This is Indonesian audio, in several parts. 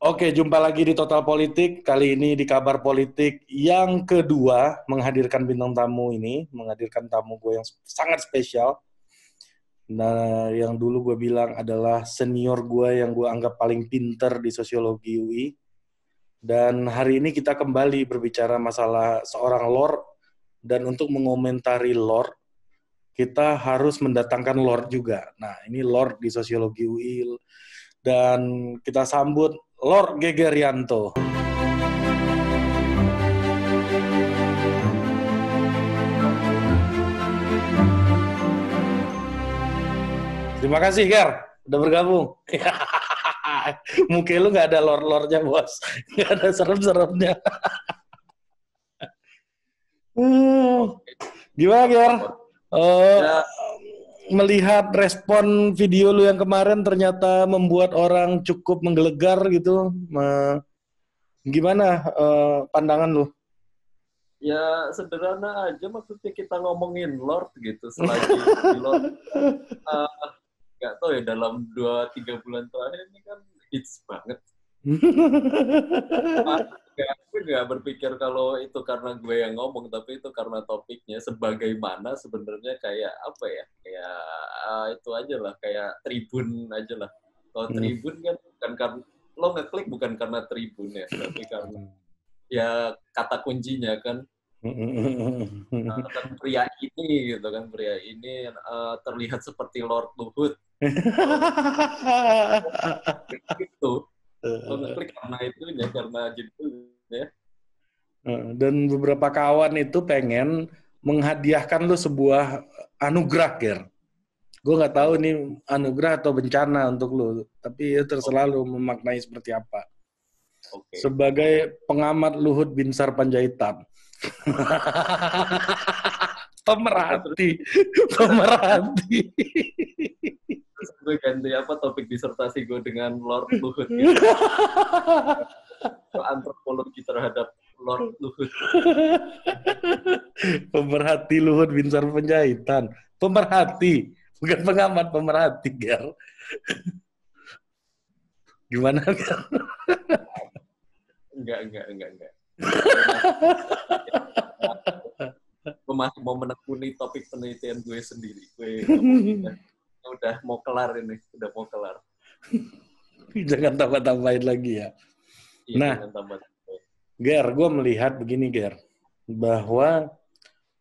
Oke, jumpa lagi di Total Politik. Kali ini di kabar politik yang kedua menghadirkan bintang tamu ini, menghadirkan tamu gue yang sangat spesial. Nah, yang dulu gue bilang adalah senior gue yang gue anggap paling pinter di sosiologi UI. Dan hari ini kita kembali berbicara masalah seorang lord. Dan untuk mengomentari lord, kita harus mendatangkan lord juga. Nah, ini lord di sosiologi UI. Dan kita sambut Lord Gegerianto. Terima kasih, Ger. Udah bergabung. Mungkin lu nggak ada lord-lordnya, bos. Nggak ada serem-seremnya. hmm. Gimana, Ger? Ya melihat respon video lu yang kemarin ternyata membuat orang cukup menggelegar gitu. Gimana uh, pandangan lu? Ya sederhana aja maksudnya kita ngomongin Lord gitu selagi Lord uh, nggak tahu ya dalam dua tiga bulan terakhir ini kan hits banget gue nggak berpikir kalau itu karena gue yang ngomong, tapi itu karena topiknya. Sebagaimana sebenarnya kayak apa ya? Kayak uh, itu aja lah, kayak tribun aja lah. Kalau hmm. tribun kan bukan karena lo ngeklik bukan karena tribun ya, tapi karena ya kata kuncinya kan. Nah, kan pria ini gitu kan pria ini uh, terlihat seperti Lord Luhut. itu klik karena itu ya karena gitu ya. dan beberapa kawan itu pengen menghadiahkan lu sebuah anugerah ger. Gue nggak tahu ini anugerah atau bencana untuk lu tapi ya terserah lu memaknai seperti apa. Okay. sebagai pengamat Luhut Binsar Panjaitan pemerhati. Pemerhati. Gue ganti apa topik disertasi gue dengan Lord Luhut. Gitu. antropologi terhadap Lord Luhut. Pemerhati Luhut Binsar Penjahitan pemerhati. Bukan pengamat pemerhati Gar gimana Gar enggak enggak enggak enggak mau menekuni topik penelitian gue sendiri gue udah mau kelar ini, udah mau kelar. Jangan tambah-tambahin lagi ya. Iya, nah, Ger, gue melihat begini, Ger, bahwa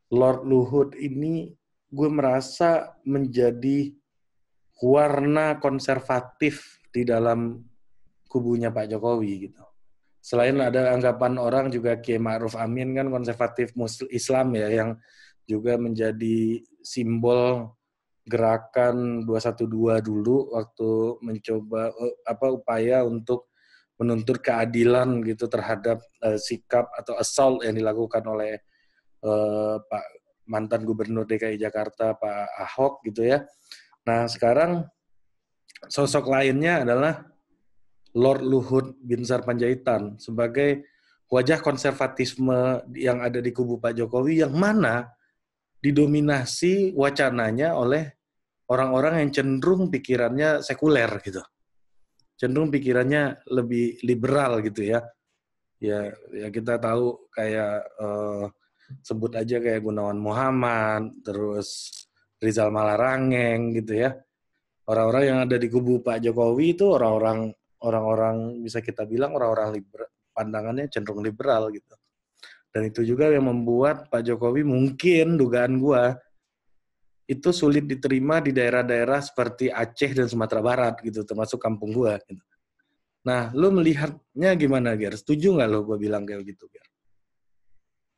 Lord Luhut ini gue merasa menjadi warna konservatif di dalam kubunya Pak Jokowi gitu. Selain ada anggapan orang juga Kiai Ma'ruf Amin kan konservatif Muslim Islam ya yang juga menjadi simbol gerakan 212 dulu waktu mencoba uh, apa upaya untuk menuntut keadilan gitu terhadap uh, sikap atau assault yang dilakukan oleh uh, Pak mantan Gubernur DKI Jakarta Pak Ahok gitu ya. Nah, sekarang sosok lainnya adalah Lord Luhut Binsar Panjaitan sebagai wajah konservatisme yang ada di kubu Pak Jokowi yang mana didominasi wacananya oleh orang-orang yang cenderung pikirannya sekuler gitu. Cenderung pikirannya lebih liberal gitu ya. Ya, ya kita tahu kayak uh, sebut aja kayak Gunawan Muhammad, terus Rizal Malarangeng gitu ya. Orang-orang yang ada di kubu Pak Jokowi itu orang-orang orang-orang bisa kita bilang orang-orang pandangannya cenderung liberal gitu. Dan itu juga yang membuat Pak Jokowi mungkin dugaan gua itu sulit diterima di daerah-daerah seperti Aceh dan Sumatera Barat gitu, termasuk kampung gua. Gitu. Nah, lu melihatnya gimana, Ger? Setuju nggak lo gua bilang kayak gitu, Ger?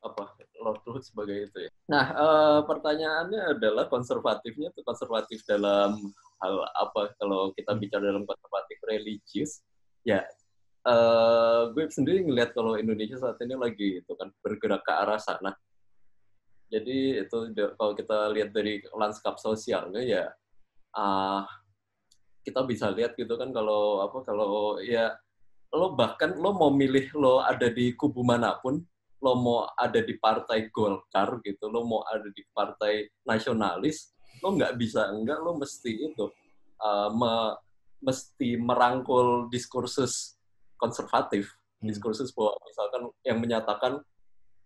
Apa? Lord Luhut sebagai itu ya. Nah, e, pertanyaannya adalah konservatifnya itu konservatif dalam hal apa? Kalau kita hmm. bicara dalam konservatif religius, ya e, gue sendiri ngelihat kalau Indonesia saat ini lagi itu kan bergerak ke arah sana jadi itu kalau kita lihat dari lanskap sosialnya ya uh, kita bisa lihat gitu kan kalau apa kalau ya lo bahkan lo mau milih lo ada di kubu mana pun lo mau ada di partai Golkar gitu lo mau ada di partai nasionalis lo nggak bisa enggak lo mesti itu uh, me, mesti merangkul diskursus konservatif hmm. diskursus bahwa misalkan yang menyatakan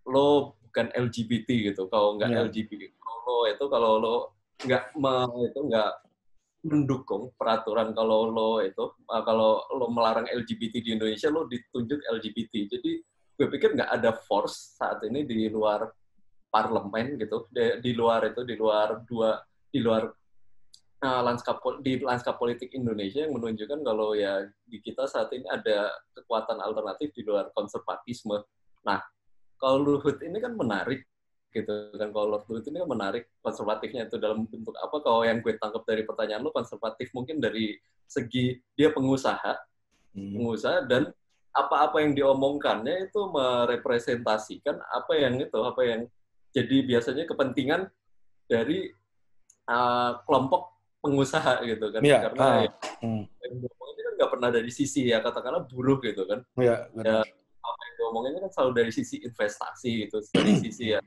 lo bukan LGBT gitu kalau nggak yeah. LGBT lo itu kalau lo nggak itu nggak mendukung peraturan kalau lo itu uh, kalau lo melarang LGBT di Indonesia lo ditunjuk LGBT jadi gue pikir nggak ada force saat ini di luar parlemen gitu di, di luar itu di luar dua di luar uh, lanskap di lanskap politik Indonesia yang menunjukkan kalau ya di kita saat ini ada kekuatan alternatif di luar konservatisme. Nah, kalau Luhut ini kan menarik gitu kan kalau Lord Luhut ini kan menarik konservatifnya itu dalam bentuk apa kalau yang gue tangkap dari pertanyaan lo konservatif mungkin dari segi dia pengusaha hmm. pengusaha dan apa-apa yang diomongkannya itu merepresentasikan apa yang itu apa yang jadi biasanya kepentingan dari uh, kelompok pengusaha gitu kan. Ya, karena uh, ya, hmm. yang ini kan nggak pernah dari sisi ya katakanlah buruh gitu kan. Ya, ya apa yang diomongin kan selalu dari sisi investasi gitu dari sisi ya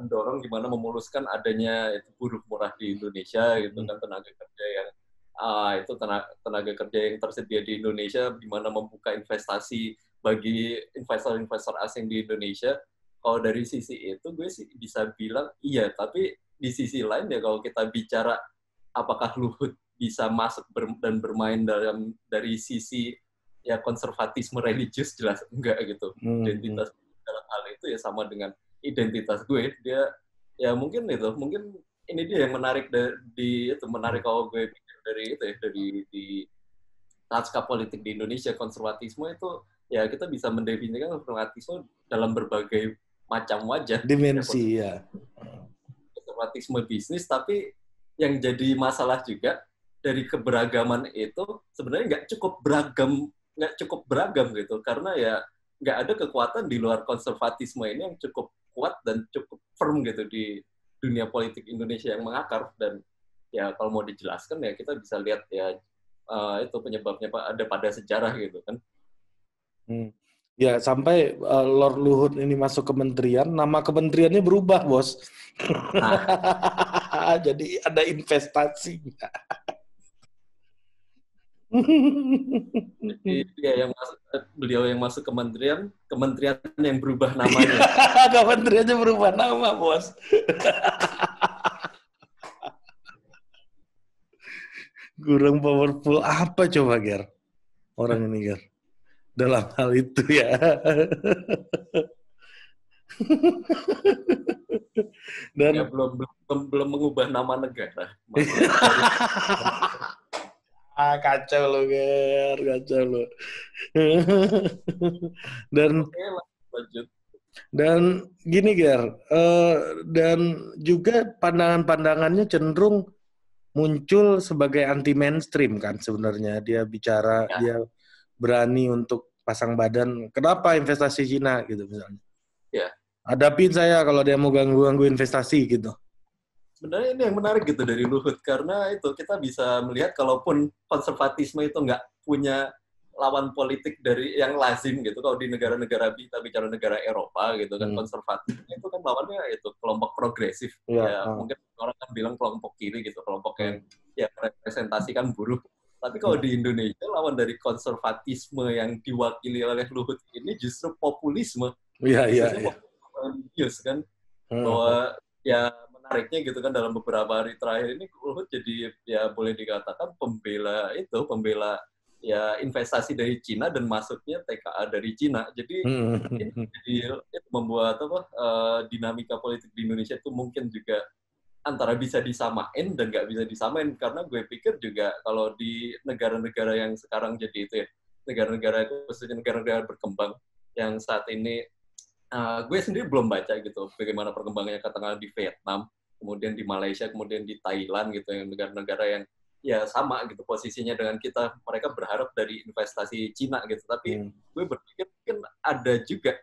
mendorong gimana memuluskan adanya itu buruh murah di Indonesia gitu kan hmm. tenaga kerja yang uh, itu tenaga, tenaga kerja yang tersedia di Indonesia gimana membuka investasi bagi investor-investor asing di Indonesia. Kalau dari sisi itu gue sih bisa bilang iya tapi di sisi lain ya kalau kita bicara apakah Luhut bisa masuk ber, dan bermain dalam dari sisi ya konservatisme religius jelas enggak gitu. Hmm. identitas dalam hal itu ya sama dengan identitas gue. Dia ya mungkin itu mungkin ini dia yang menarik dari di itu menarik kalau gue pikir dari itu ya dari di lanskap politik di Indonesia konservatisme itu ya kita bisa mendefinisikan konservatisme dalam berbagai macam wajah. Dimensi ya konservatisme bisnis tapi yang jadi masalah juga dari keberagaman itu sebenarnya nggak cukup beragam nggak cukup beragam gitu karena ya nggak ada kekuatan di luar konservatisme ini yang cukup kuat dan cukup firm gitu di dunia politik Indonesia yang mengakar dan ya kalau mau dijelaskan ya kita bisa lihat ya uh, itu penyebabnya ada pada sejarah gitu kan. Hmm. Ya sampai uh, Lord Luhut ini masuk kementerian, nama kementeriannya berubah bos. Nah. Jadi ada investasi. Jadi dia yang masuk, beliau yang masuk kementerian, kementerian yang berubah namanya. Kementeriannya berubah nama, bos. Kurang powerful apa coba, Ger? Orang ini, Ger. Dalam hal itu ya. Dan ya, belum, belum belum mengubah nama negara. ah, kacau lo ger kacau lo dan dan gini ger uh, dan juga pandangan-pandangannya cenderung muncul sebagai anti mainstream kan sebenarnya dia bicara ya. dia berani untuk pasang badan kenapa investasi Cina gitu misalnya. Ya. Hadapin saya kalau dia mau ganggu-ganggu investasi gitu. Sebenarnya ini yang menarik gitu dari Luhut karena itu kita bisa melihat kalaupun konservatisme itu nggak punya lawan politik dari yang lazim gitu kalau di negara-negara kita bicara negara Eropa gitu kan hmm. konservatif itu kan lawannya itu kelompok progresif. Ya, ya hmm. mungkin orang kan bilang kelompok kiri gitu kelompok yang ya representasikan buruh tapi kalau hmm. di Indonesia lawan dari konservatisme yang diwakili oleh Luhut ini justru populisme iya iya, iya. kan hmm. bahwa ya menariknya gitu kan dalam beberapa hari terakhir ini Luhut jadi ya boleh dikatakan pembela itu pembela ya investasi dari Cina dan masuknya TKA dari Cina. Jadi hmm. ini jadi itu membuat apa uh, dinamika politik di Indonesia itu mungkin juga antara bisa disamain dan nggak bisa disamain karena gue pikir juga kalau di negara-negara yang sekarang jadi itu ya negara-negara khususnya negara-negara berkembang yang saat ini uh, gue sendiri belum baca gitu bagaimana perkembangannya katakanlah di Vietnam kemudian di Malaysia, kemudian di Thailand gitu yang negara-negara yang ya sama gitu posisinya dengan kita. Mereka berharap dari investasi Cina gitu. Tapi hmm. gue berpikir mungkin ada juga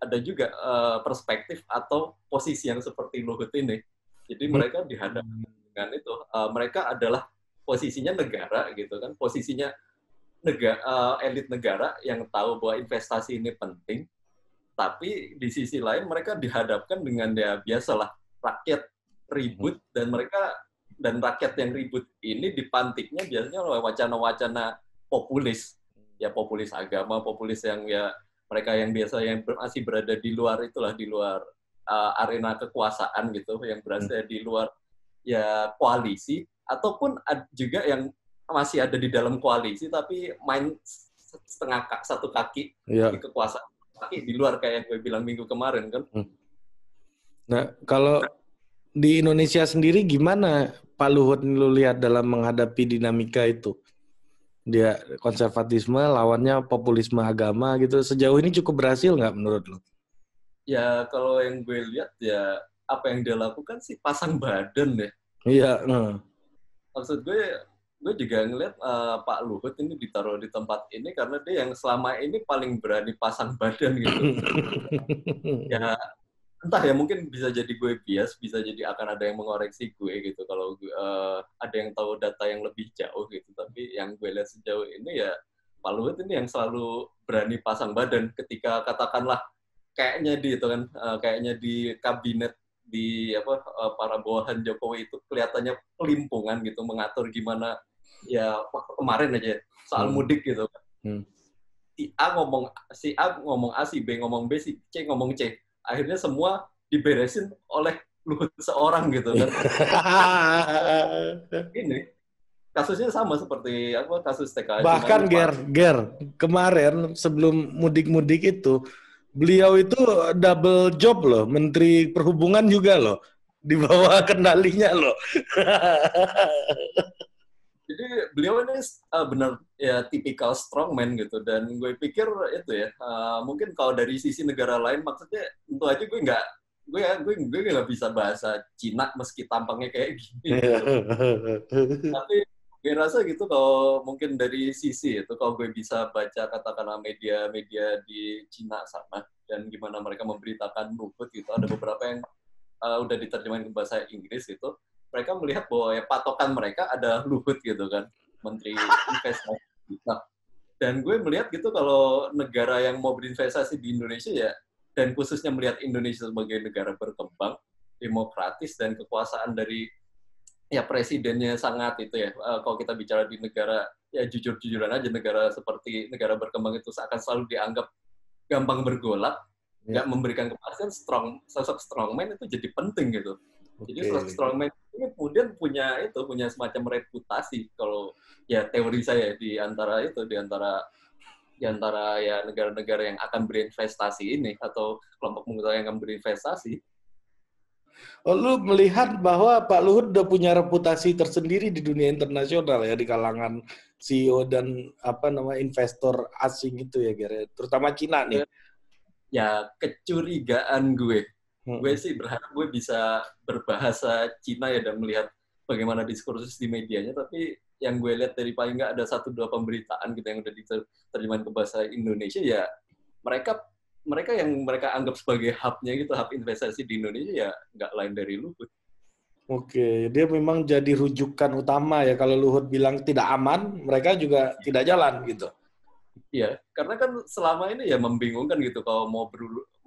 ada juga uh, perspektif atau posisi yang seperti Luhut ini. Jadi hmm. mereka dihadapkan dengan itu. Uh, mereka adalah posisinya negara gitu kan. Posisinya negara uh, elit negara yang tahu bahwa investasi ini penting. Tapi di sisi lain mereka dihadapkan dengan ya biasalah rakyat ribut hmm. dan mereka dan rakyat yang ribut ini dipantiknya biasanya oleh wacana-wacana populis ya populis agama, populis yang ya mereka yang biasa yang masih berada di luar itulah di luar uh, arena kekuasaan gitu, yang berada hmm. di luar ya koalisi ataupun juga yang masih ada di dalam koalisi tapi main setengah satu kaki ya. di kekuasaan kaki di luar kayak yang gue bilang minggu kemarin kan. Hmm. Nah kalau di Indonesia sendiri gimana Pak Luhut lu lihat dalam menghadapi dinamika itu? Dia konservatisme lawannya populisme agama gitu. Sejauh ini cukup berhasil nggak menurut lu? Ya kalau yang gue lihat ya apa yang dia lakukan sih pasang badan deh. Iya. Nah. Maksud gue gue juga ngeliat uh, Pak Luhut ini ditaruh di tempat ini karena dia yang selama ini paling berani pasang badan gitu. ya entah ya mungkin bisa jadi gue bias, bisa jadi akan ada yang mengoreksi gue gitu kalau uh, ada yang tahu data yang lebih jauh gitu. Tapi yang gue lihat sejauh ini ya Pak Luhut ini yang selalu berani pasang badan ketika katakanlah kayaknya di itu kan uh, kayaknya di kabinet di apa para bawahan Jokowi itu kelihatannya pelimpungan gitu mengatur gimana ya waktu kemarin aja soal hmm. mudik gitu kan. Hmm. Si A ngomong si A ngomong A, si B ngomong B, si C ngomong C. Akhirnya semua diberesin oleh Luhut seorang gitu kan. Ini kasusnya sama seperti apa kasus TKI. Bahkan Ger, Ger, kemarin sebelum mudik-mudik itu beliau itu double job loh, Menteri Perhubungan juga loh, di bawah kendalinya loh. jadi beliau ini uh, benar ya tipikal strongman gitu dan gue pikir itu ya uh, mungkin kalau dari sisi negara lain maksudnya tentu aja gue nggak gue ya gue gue nggak bisa bahasa Cina meski tampangnya kayak gini gitu. tapi gue rasa gitu kalau mungkin dari sisi itu kalau gue bisa baca katakanlah media-media di Cina sana dan gimana mereka memberitakan Luhut gitu ada beberapa yang uh, udah diterjemahkan ke bahasa Inggris gitu mereka melihat bahwa ya patokan mereka ada Luhut gitu kan, Menteri Investasi. Nah, dan gue melihat gitu kalau negara yang mau berinvestasi di Indonesia ya, dan khususnya melihat Indonesia sebagai negara berkembang, demokratis dan kekuasaan dari ya presidennya sangat itu ya. Uh, kalau kita bicara di negara ya jujur-jujuran aja negara seperti negara berkembang itu akan selalu dianggap gampang bergolak, ya. nggak ya. memberikan kepastian strong sosok strongman itu jadi penting gitu. Okay. Jadi sosok strongman ini kemudian punya itu punya semacam reputasi kalau ya teori saya di antara itu di antara di antara ya negara-negara yang akan berinvestasi ini atau kelompok pengusaha yang akan berinvestasi. Oh, lu melihat bahwa Pak Luhut udah punya reputasi tersendiri di dunia internasional ya di kalangan CEO dan apa nama investor asing itu ya, Gere. Terutama Cina nih. Ya, kecurigaan gue Hmm. Gue sih berharap gue bisa berbahasa Cina ya dan melihat bagaimana diskursus di medianya, tapi yang gue lihat dari paling nggak ada satu dua pemberitaan gitu yang udah diterjemahin ke bahasa Indonesia ya mereka mereka yang mereka anggap sebagai hubnya gitu hub investasi di Indonesia ya nggak lain dari Luhut. Oke, dia memang jadi rujukan utama ya kalau Luhut bilang tidak aman, mereka juga tidak jalan gitu. Iya, karena kan selama ini ya membingungkan gitu kalau mau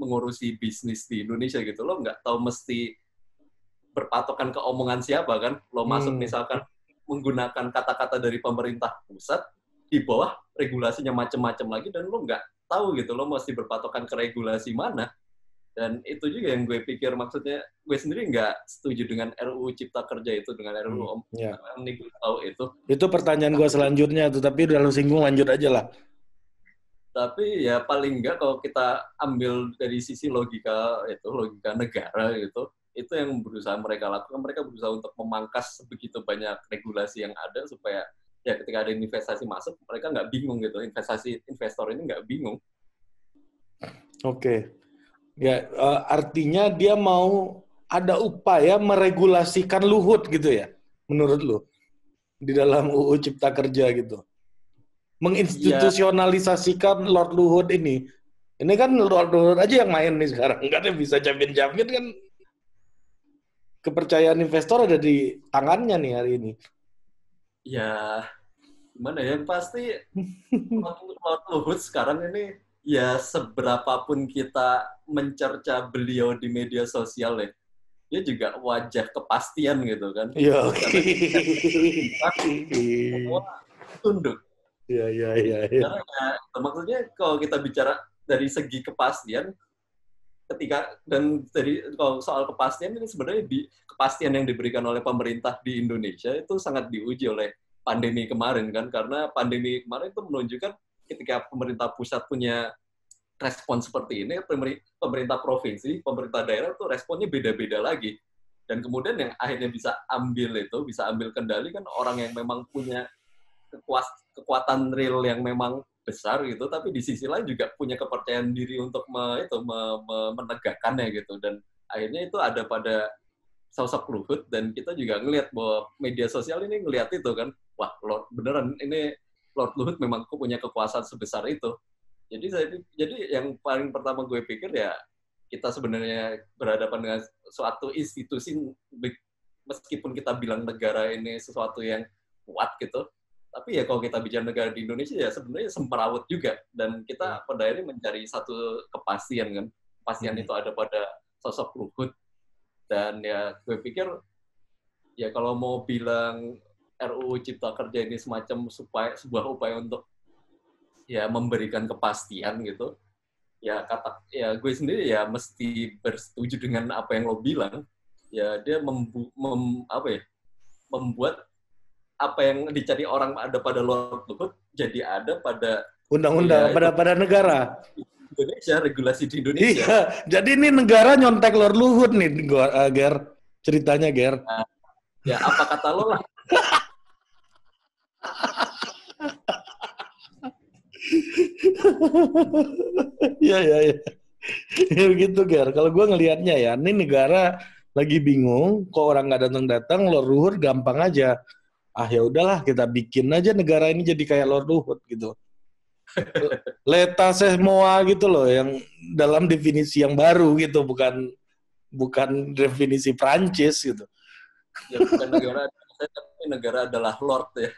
mengurusi bisnis di Indonesia gitu. Lo nggak tahu mesti berpatokan ke omongan siapa kan. Lo masuk hmm. misalkan menggunakan kata-kata dari pemerintah pusat di bawah regulasinya macam-macam lagi dan lo nggak tahu gitu. Lo mesti berpatokan ke regulasi mana. Dan itu juga yang gue pikir maksudnya gue sendiri nggak setuju dengan RUU Cipta Kerja itu dengan RUU hmm, Om yeah. tahu itu. Itu pertanyaan gue selanjutnya tuh, tapi udah lo singgung lanjut aja lah tapi ya paling enggak kalau kita ambil dari sisi logika itu logika negara gitu itu yang berusaha mereka lakukan mereka berusaha untuk memangkas begitu banyak regulasi yang ada supaya ya ketika ada investasi masuk mereka nggak bingung gitu investasi investor ini nggak bingung oke okay. ya uh, artinya dia mau ada upaya meregulasikan luhut gitu ya menurut lu di dalam UU Cipta Kerja gitu menginstitusionalisasikan ya. Lord Luhut ini. Ini kan Lord Luhut aja yang main nih sekarang. Enggak ada bisa jamin-jamin kan kepercayaan investor ada di tangannya nih hari ini. Ya, gimana ya? Pasti Lord Luhut sekarang ini ya seberapapun kita mencerca beliau di media sosial ya, dia juga wajah kepastian gitu kan. Iya. Okay. Semua tunduk Iya, iya, iya. Ya. maksudnya kalau kita bicara dari segi kepastian, ketika dan dari kalau soal kepastian ini sebenarnya di kepastian yang diberikan oleh pemerintah di Indonesia itu sangat diuji oleh pandemi kemarin kan karena pandemi kemarin itu menunjukkan ketika pemerintah pusat punya respon seperti ini pemerintah provinsi pemerintah daerah itu responnya beda-beda lagi. Dan kemudian yang akhirnya bisa ambil itu bisa ambil kendali kan orang yang memang punya kekuatan real yang memang besar gitu tapi di sisi lain juga punya kepercayaan diri untuk me, itu me, me, menegakkannya gitu. Dan akhirnya itu ada pada sosok Luhut dan kita juga ngelihat bahwa media sosial ini ngelihat itu kan wah Lord beneran ini Lord Luhut memang punya kekuasaan sebesar itu. Jadi saya jadi yang paling pertama gue pikir ya kita sebenarnya berhadapan dengan suatu institusi meskipun kita bilang negara ini sesuatu yang kuat gitu tapi ya kalau kita bicara negara di Indonesia ya sebenarnya semperawut juga dan kita hmm. pada akhirnya mencari satu kepastian kan kepastian hmm. itu ada pada sosok Luhut dan ya gue pikir ya kalau mau bilang RUU Cipta Kerja ini semacam supaya sebuah upaya untuk ya memberikan kepastian gitu ya kata ya gue sendiri ya mesti bersetuju dengan apa yang lo bilang ya dia membu, mem, apa ya membuat apa yang dicari orang ada pada Lord Luhut jadi ada pada undang-undang ya, pada pada negara. Indonesia, regulasi di Indonesia. Iya, jadi ini negara nyontek Lord Luhut nih, uh, Ger. Ceritanya, Ger. Nah, ya, apa kata lo lah? Iya, iya, iya. Ya begitu, Ger. Kalau gue ngelihatnya ya, ini negara lagi bingung, kok orang nggak datang-datang, Lord Luhut gampang aja ah ya udahlah kita bikin aja negara ini jadi kayak Lord Luhut gitu. Leta semua gitu loh yang dalam definisi yang baru gitu bukan bukan definisi Prancis gitu. Ya bukan negara tapi negara adalah Lord ya.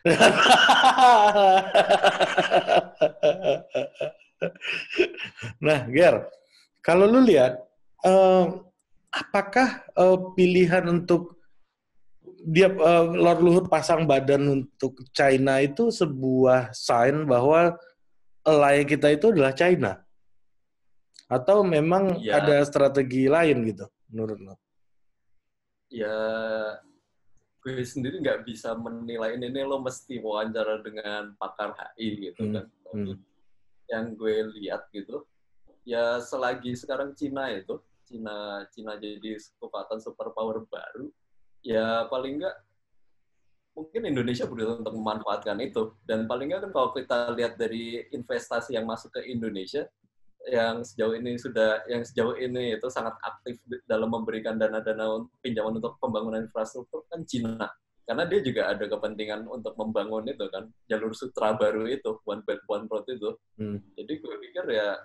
nah, Ger, kalau lu lihat, uh, apakah uh, pilihan untuk dia uh, Lord Luhut pasang badan untuk China itu sebuah sign bahwa ally kita itu adalah China. Atau memang ya. ada strategi lain gitu menurut lo? Ya gue sendiri nggak bisa menilai ini, ini lo mesti wawancara dengan pakar HI gitu hmm. kan. Hmm. Yang gue lihat gitu, ya selagi sekarang Cina itu, Cina Cina jadi kekuatan superpower baru, ya paling enggak mungkin Indonesia berusaha untuk memanfaatkan itu. Dan paling enggak kan kalau kita lihat dari investasi yang masuk ke Indonesia yang sejauh ini sudah yang sejauh ini itu sangat aktif dalam memberikan dana-dana pinjaman untuk pembangunan infrastruktur kan Cina. Karena dia juga ada kepentingan untuk membangun itu kan jalur sutra baru itu one belt one road itu. Hmm. jadi gue pikir ya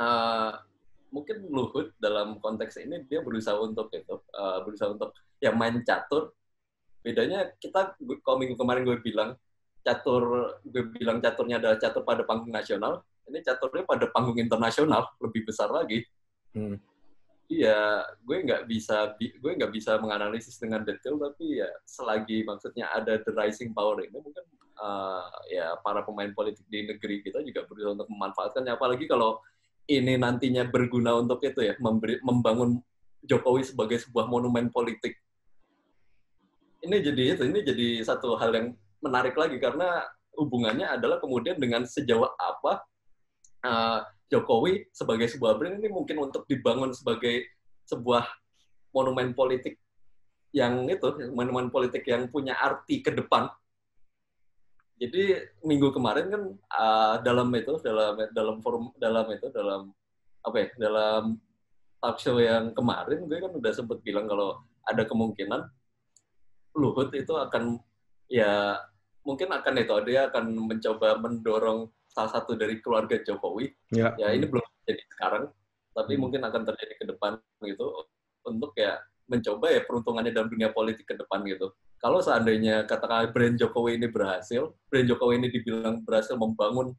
uh, mungkin Luhut dalam konteks ini dia berusaha untuk itu uh, berusaha untuk yang main catur. Bedanya kita kalau minggu kemarin gue bilang catur gue bilang caturnya adalah catur pada panggung nasional ini caturnya pada panggung internasional lebih besar lagi. Hmm. iya gue nggak bisa gue nggak bisa menganalisis dengan detail tapi ya selagi maksudnya ada the rising power ini mungkin uh, ya para pemain politik di negeri kita juga berusaha untuk memanfaatkannya. Apalagi kalau ini nantinya berguna untuk itu ya memberi, membangun Jokowi sebagai sebuah monumen politik ini jadi itu ini jadi satu hal yang menarik lagi karena hubungannya adalah kemudian dengan sejauh apa uh, Jokowi sebagai sebuah brand ini mungkin untuk dibangun sebagai sebuah monumen politik yang itu monumen politik yang punya arti ke depan. Jadi minggu kemarin kan uh, dalam itu dalam dalam forum dalam itu dalam apa ya dalam talk show yang kemarin gue kan udah sempet bilang kalau ada kemungkinan Luhut itu akan ya mungkin akan itu dia akan mencoba mendorong salah satu dari keluarga Jokowi. Ya, ya ini belum jadi sekarang, tapi hmm. mungkin akan terjadi ke depan gitu untuk ya mencoba ya peruntungannya dalam dunia politik ke depan gitu. Kalau seandainya katakan brand Jokowi ini berhasil, brand Jokowi ini dibilang berhasil membangun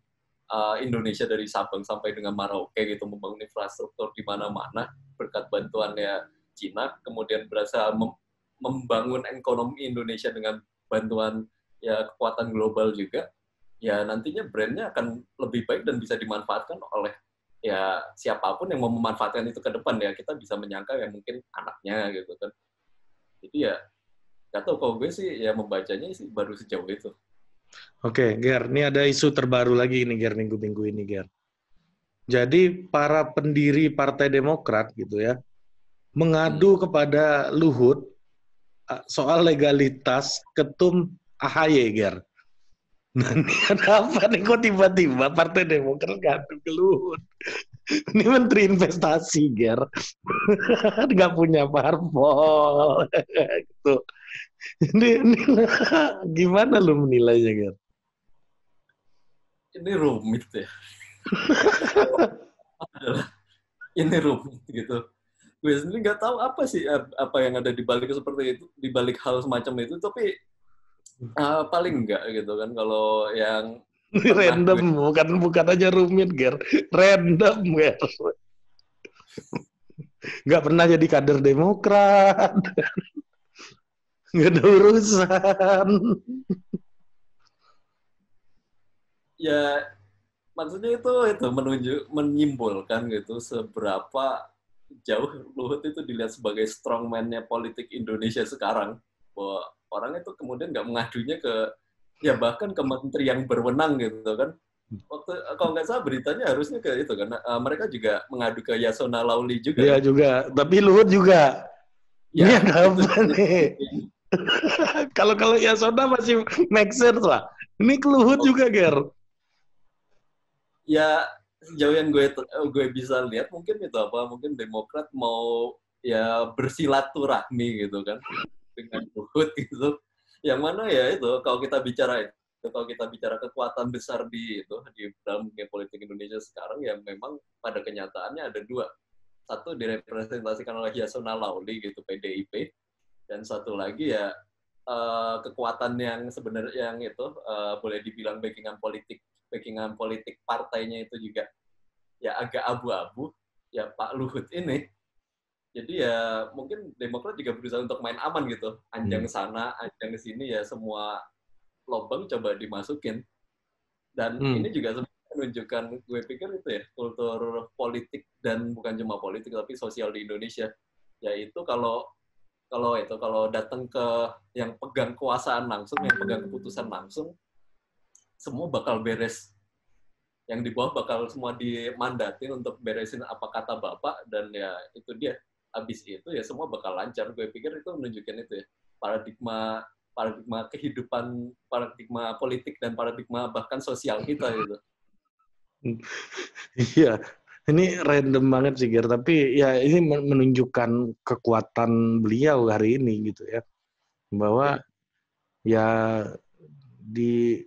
uh, Indonesia dari Sabang sampai dengan Merauke gitu, membangun infrastruktur di mana-mana berkat bantuannya Cina, kemudian berhasil mem membangun ekonomi Indonesia dengan bantuan ya kekuatan global juga ya nantinya brandnya akan lebih baik dan bisa dimanfaatkan oleh ya siapa pun yang mau memanfaatkan itu ke depan ya. Kita bisa menyangka ya mungkin anaknya gitu kan. Jadi ya nggak tahu. Kalau gue sih ya membacanya sih baru sejauh itu. Oke, Ger, ini ada isu terbaru lagi ini Ger minggu-minggu ini Ger. Jadi para pendiri Partai Demokrat gitu ya mengadu hmm. kepada Luhut soal legalitas ketum AHY Ger. Nah, ini ada apa nih kok tiba-tiba Partai Demokrat ngadu ke Luhut? Ini Menteri Investasi, Ger. Nggak punya parpol. gitu. Ini, ini gimana lu menilainya, Ger? Ini rumit ya. Ini rumit gitu. Gue sendiri nggak tahu apa sih apa yang ada di balik seperti itu, di balik hal semacam itu. Tapi uh, paling enggak gitu kan kalau yang random gue... bukan bukan aja rumit ger. Random ger. Nggak pernah jadi kader demokrat. Nggak ada urusan. Ya maksudnya itu itu menunjuk menyimpulkan gitu seberapa jauh Luhut itu dilihat sebagai strongman-nya politik Indonesia sekarang. Bahwa orang itu kemudian nggak mengadunya ke ya bahkan ke menteri yang berwenang gitu kan. Waktu kalau nggak salah beritanya harusnya ke itu kan. Uh, mereka juga mengadu ke Yasona Lauli juga. Iya juga tapi Luhut juga. Ya, ini apa nih kalau kalau Yasona masih make sense lah. Ini ke Luhut oh. juga Ger. Ya sejauh yang gue gue bisa lihat mungkin itu apa mungkin Demokrat mau ya bersilaturahmi gitu kan dengan Luhut gitu. Yang mana ya itu kalau kita bicara kalau kita bicara kekuatan besar di itu di dalam dunia politik Indonesia sekarang ya memang pada kenyataannya ada dua. Satu direpresentasikan oleh Yasona Lauli gitu PDIP dan satu lagi ya uh, kekuatan yang sebenarnya yang itu uh, boleh dibilang backingan politik backingan politik partainya itu juga ya agak abu-abu ya Pak Luhut ini jadi ya mungkin Demokrat juga berusaha untuk main aman gitu anjang hmm. sana anjang sini ya semua lubang coba dimasukin dan hmm. ini juga menunjukkan gue pikir itu ya kultur politik dan bukan cuma politik tapi sosial di Indonesia yaitu kalau kalau itu kalau datang ke yang pegang kekuasaan langsung yang pegang keputusan langsung semua bakal beres. Yang di bawah bakal semua dimandatin untuk beresin apa kata bapak dan ya itu dia. Habis itu ya semua bakal lancar. Gue pikir itu menunjukkan itu ya paradigma paradigma kehidupan paradigma politik dan paradigma bahkan sosial kita gitu. Iya. Ini random banget sih Ger. Tapi ya ini menunjukkan kekuatan beliau hari ini gitu ya. Bahwa ya di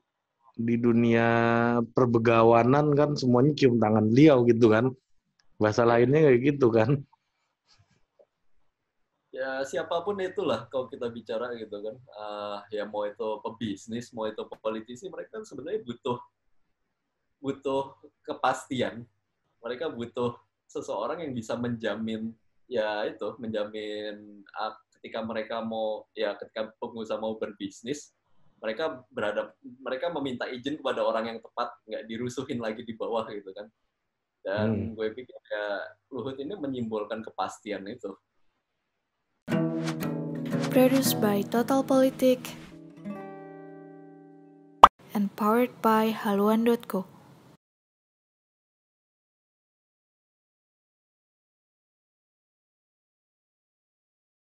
di dunia perbegawanan kan semuanya cium tangan beliau gitu kan. Bahasa lainnya kayak gitu kan. Ya siapa pun itulah kalau kita bicara gitu kan. Uh, ya mau itu pebisnis, mau itu politisi, mereka kan sebenarnya butuh butuh kepastian. Mereka butuh seseorang yang bisa menjamin ya itu menjamin uh, ketika mereka mau ya ketika pengusaha mau berbisnis mereka berada mereka meminta izin kepada orang yang tepat nggak dirusuhin lagi di bawah gitu kan. Dan hmm. gue pikir ya Luhut ini menyimbolkan kepastian itu. Produced by Total Politik and powered by haluan.co